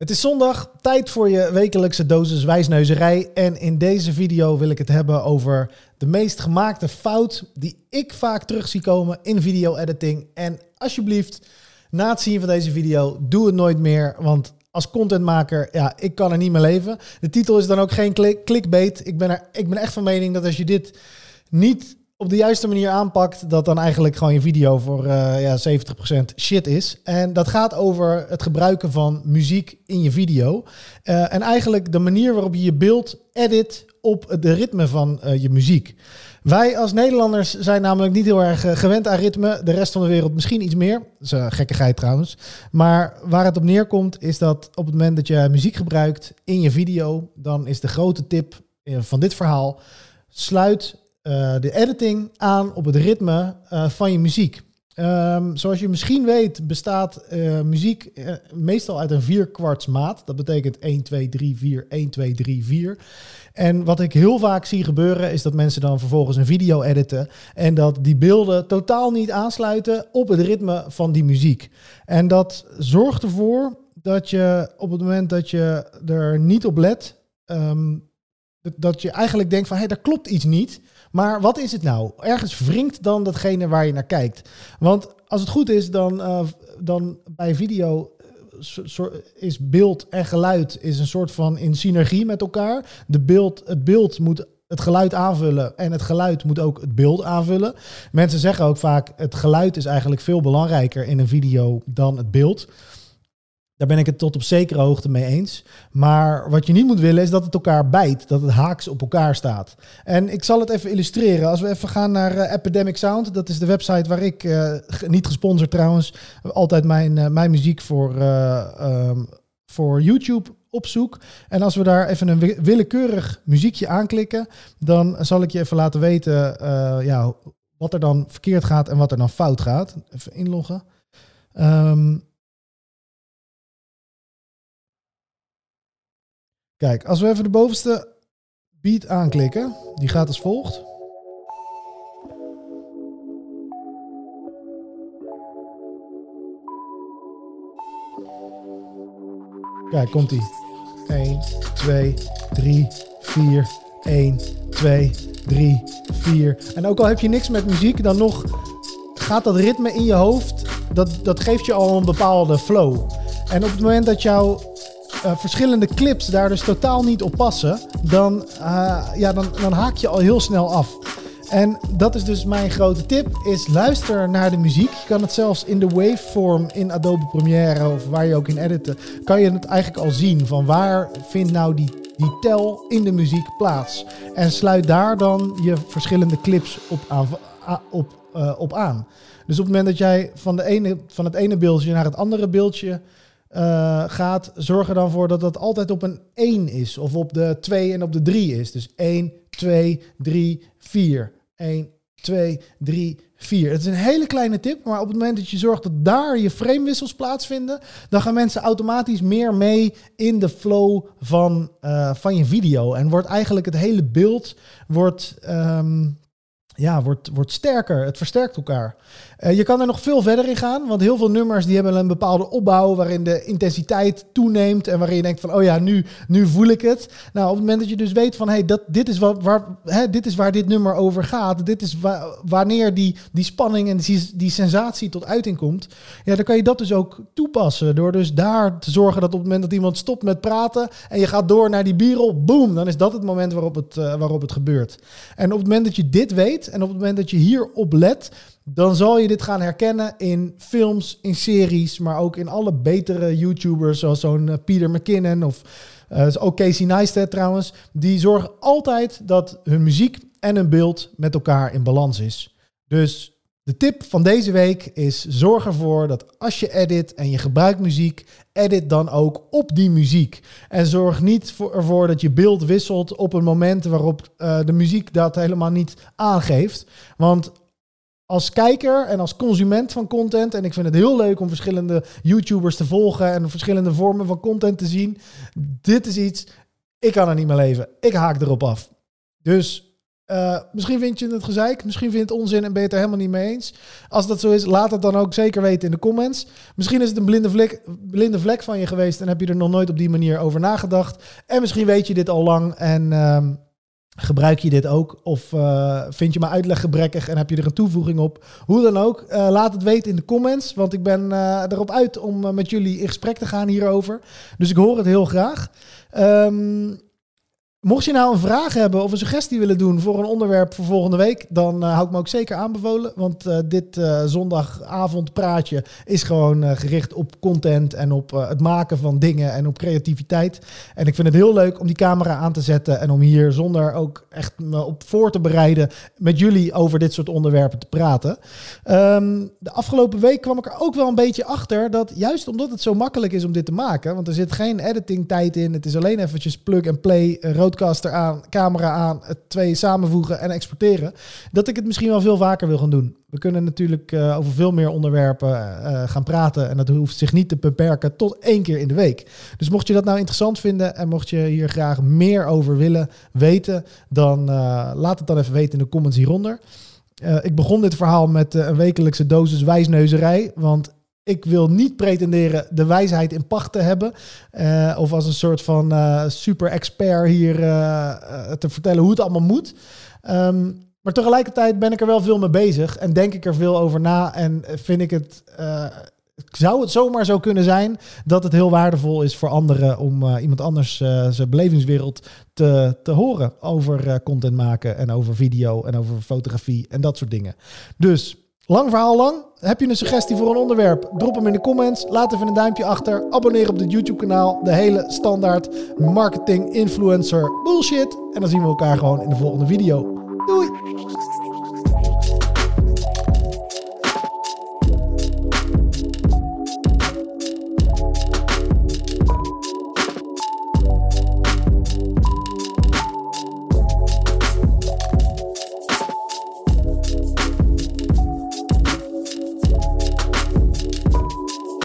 Het is zondag, tijd voor je wekelijkse dosis wijsneuzerij. En in deze video wil ik het hebben over de meest gemaakte fout die ik vaak terug zie komen in video-editing. En alsjeblieft, na het zien van deze video, doe het nooit meer, want als contentmaker, ja, ik kan er niet meer leven. De titel is dan ook geen clickbait. Ik ben, er, ik ben echt van mening dat als je dit niet op de juiste manier aanpakt, dat dan eigenlijk gewoon je video voor uh, ja, 70% shit is. En dat gaat over het gebruiken van muziek in je video. Uh, en eigenlijk de manier waarop je je beeld edit op de ritme van uh, je muziek. Wij als Nederlanders zijn namelijk niet heel erg gewend aan ritme. De rest van de wereld misschien iets meer. Dat is gekkigheid trouwens. Maar waar het op neerkomt is dat op het moment dat je muziek gebruikt in je video, dan is de grote tip van dit verhaal: sluit uh, de editing aan op het ritme uh, van je muziek. Um, zoals je misschien weet bestaat uh, muziek meestal uit een vierkwarts maat. Dat betekent 1, 2, 3, 4, 1, 2, 3, 4. En wat ik heel vaak zie gebeuren is dat mensen dan vervolgens een video editen en dat die beelden totaal niet aansluiten op het ritme van die muziek. En dat zorgt ervoor dat je op het moment dat je er niet op let, um, dat je eigenlijk denkt van hé, daar klopt iets niet. Maar wat is het nou? Ergens wringt dan datgene waar je naar kijkt. Want als het goed is, dan, uh, dan bij video eh, is beeld en geluid is een soort van in synergie met elkaar. De beeld, het beeld moet het geluid aanvullen en het geluid moet ook het beeld aanvullen. Mensen zeggen ook vaak, het geluid is eigenlijk veel belangrijker in een video dan het beeld. Daar ben ik het tot op zekere hoogte mee eens. Maar wat je niet moet willen is dat het elkaar bijt, dat het haaks op elkaar staat. En ik zal het even illustreren. Als we even gaan naar uh, Epidemic Sound, dat is de website waar ik, uh, niet gesponsord trouwens, altijd mijn, uh, mijn muziek voor, um, voor YouTube opzoek. En als we daar even een willekeurig muziekje aanklikken, dan zal ik je even laten weten ja, wat er dan verkeerd gaat en wat er dan fout gaat. Even inloggen. Um, Kijk, als we even de bovenste beat aanklikken, die gaat als volgt. Kijk, komt ie. 1, 2, 3, 4, 1, 2, 3, 4. En ook al heb je niks met muziek, dan nog gaat dat ritme in je hoofd, dat, dat geeft je al een bepaalde flow. En op het moment dat jouw uh, verschillende clips daar dus totaal niet op passen, dan, uh, ja, dan, dan haak je al heel snel af. En dat is dus mijn grote tip, is luister naar de muziek. Je kan het zelfs in de waveform in Adobe Premiere of waar je ook in editen, kan je het eigenlijk al zien van waar vindt nou die, die tel in de muziek plaats. En sluit daar dan je verschillende clips op aan. Op, uh, op aan. Dus op het moment dat jij van, de ene, van het ene beeldje naar het andere beeldje uh, gaat, zorg er dan voor dat dat altijd op een 1 is. Of op de 2 en op de 3 is. Dus 1, 2, 3, 4. 1, 2, 3, 4. Het is een hele kleine tip, maar op het moment dat je zorgt dat daar je framewissels plaatsvinden, dan gaan mensen automatisch meer mee in de flow van, uh, van je video. En wordt eigenlijk het hele beeld wordt, um, ja, wordt, wordt sterker. Het versterkt elkaar. Uh, je kan er nog veel verder in gaan, want heel veel nummers die hebben een bepaalde opbouw waarin de intensiteit toeneemt en waarin je denkt van, oh ja, nu, nu voel ik het. Nou, op het moment dat je dus weet van, hey, dit, is waar, dit is waar dit nummer over gaat, dit is wa wanneer die, die spanning en die, die sensatie tot uiting komt, ja, dan kan je dat dus ook toepassen door dus daar te zorgen dat op het moment dat iemand stopt met praten en je gaat door naar die bierrol, boom, dan is dat het moment waarop het, uh, waarop het gebeurt. En op het moment dat je dit weet en op het moment dat je hierop let, dan zal je dit gaan herkennen in films, in series, maar ook in alle betere YouTubers, zoals zo'n uh, Peter McKinnon of uh, Casey Neistat trouwens. Die zorgen altijd dat hun muziek en hun beeld met elkaar in balans is. Dus de tip van deze week is: zorg ervoor dat als je edit en je gebruikt muziek, edit dan ook op die muziek. En zorg niet voor, ervoor dat je beeld wisselt op een moment waarop uh, de muziek dat helemaal niet aangeeft. Want als kijker en als consument van content. En ik vind het heel leuk om verschillende YouTubers te volgen en verschillende vormen van content te zien. Dit is iets, ik kan er niet meer leven. Ik haak erop af. Dus Uh, misschien vind je het gezeik, misschien vind je het onzin en ben je het er helemaal niet mee eens. Als dat zo is, laat het dan ook zeker weten in de comments. Misschien is het een blinde vlek, blinde vlek van je geweest en heb je er nog nooit op die manier over nagedacht. En misschien weet je dit al lang en uh, gebruik je dit ook. Of uh, vind je mijn uitleg gebrekkig en heb je er een toevoeging op. Hoe dan ook, laat het weten in de comments. Want ik ben erop uit om met jullie in gesprek te gaan hierover. Dus ik hoor het heel graag. Um, Mocht je nou een vraag hebben of een suggestie willen doen voor een onderwerp voor volgende week, dan uh, hou ik me ook zeker aanbevolen. Want uh, dit uh, zondagavond praatje is gewoon gericht op content en op het maken van dingen en op creativiteit. En ik vind het heel leuk om die camera aan te zetten en om hier zonder ook echt me op voor te bereiden met jullie over dit soort onderwerpen te praten. Um, de afgelopen week kwam ik er ook wel een beetje achter dat juist omdat het zo makkelijk is om dit te maken, want er zit geen editing tijd in, het is alleen eventjes plug and play, rood roadcaster aan, camera aan, het twee samenvoegen en exporteren, dat ik het misschien wel veel vaker wil gaan doen. We kunnen natuurlijk uh, over veel meer onderwerpen uh, gaan praten en dat hoeft zich niet te beperken tot één keer in de week. Dus mocht je dat nou interessant vinden en mocht je hier graag meer over willen weten, dan laat het dan even weten in de comments hieronder. ik begon dit verhaal met een wekelijkse dosis wijsneuzerij, want ik wil niet pretenderen de wijsheid in pacht te hebben. Uh, of als een soort van uh, super expert hier uh, te vertellen hoe het allemaal moet. Um, maar tegelijkertijd ben ik er wel veel mee bezig en denk ik er veel over na. En vind ik het. zou het zomaar zo kunnen zijn dat het heel waardevol is voor anderen om iemand anders zijn belevingswereld te, te horen over content maken en over video en over fotografie en dat soort dingen. Dus Lang verhaal lang. Heb je een suggestie voor een onderwerp? Drop hem in de comments. Laat even een duimpje achter. Abonneer op het YouTube kanaal. De hele standaard marketing influencer bullshit. En dan zien we elkaar gewoon in de volgende video.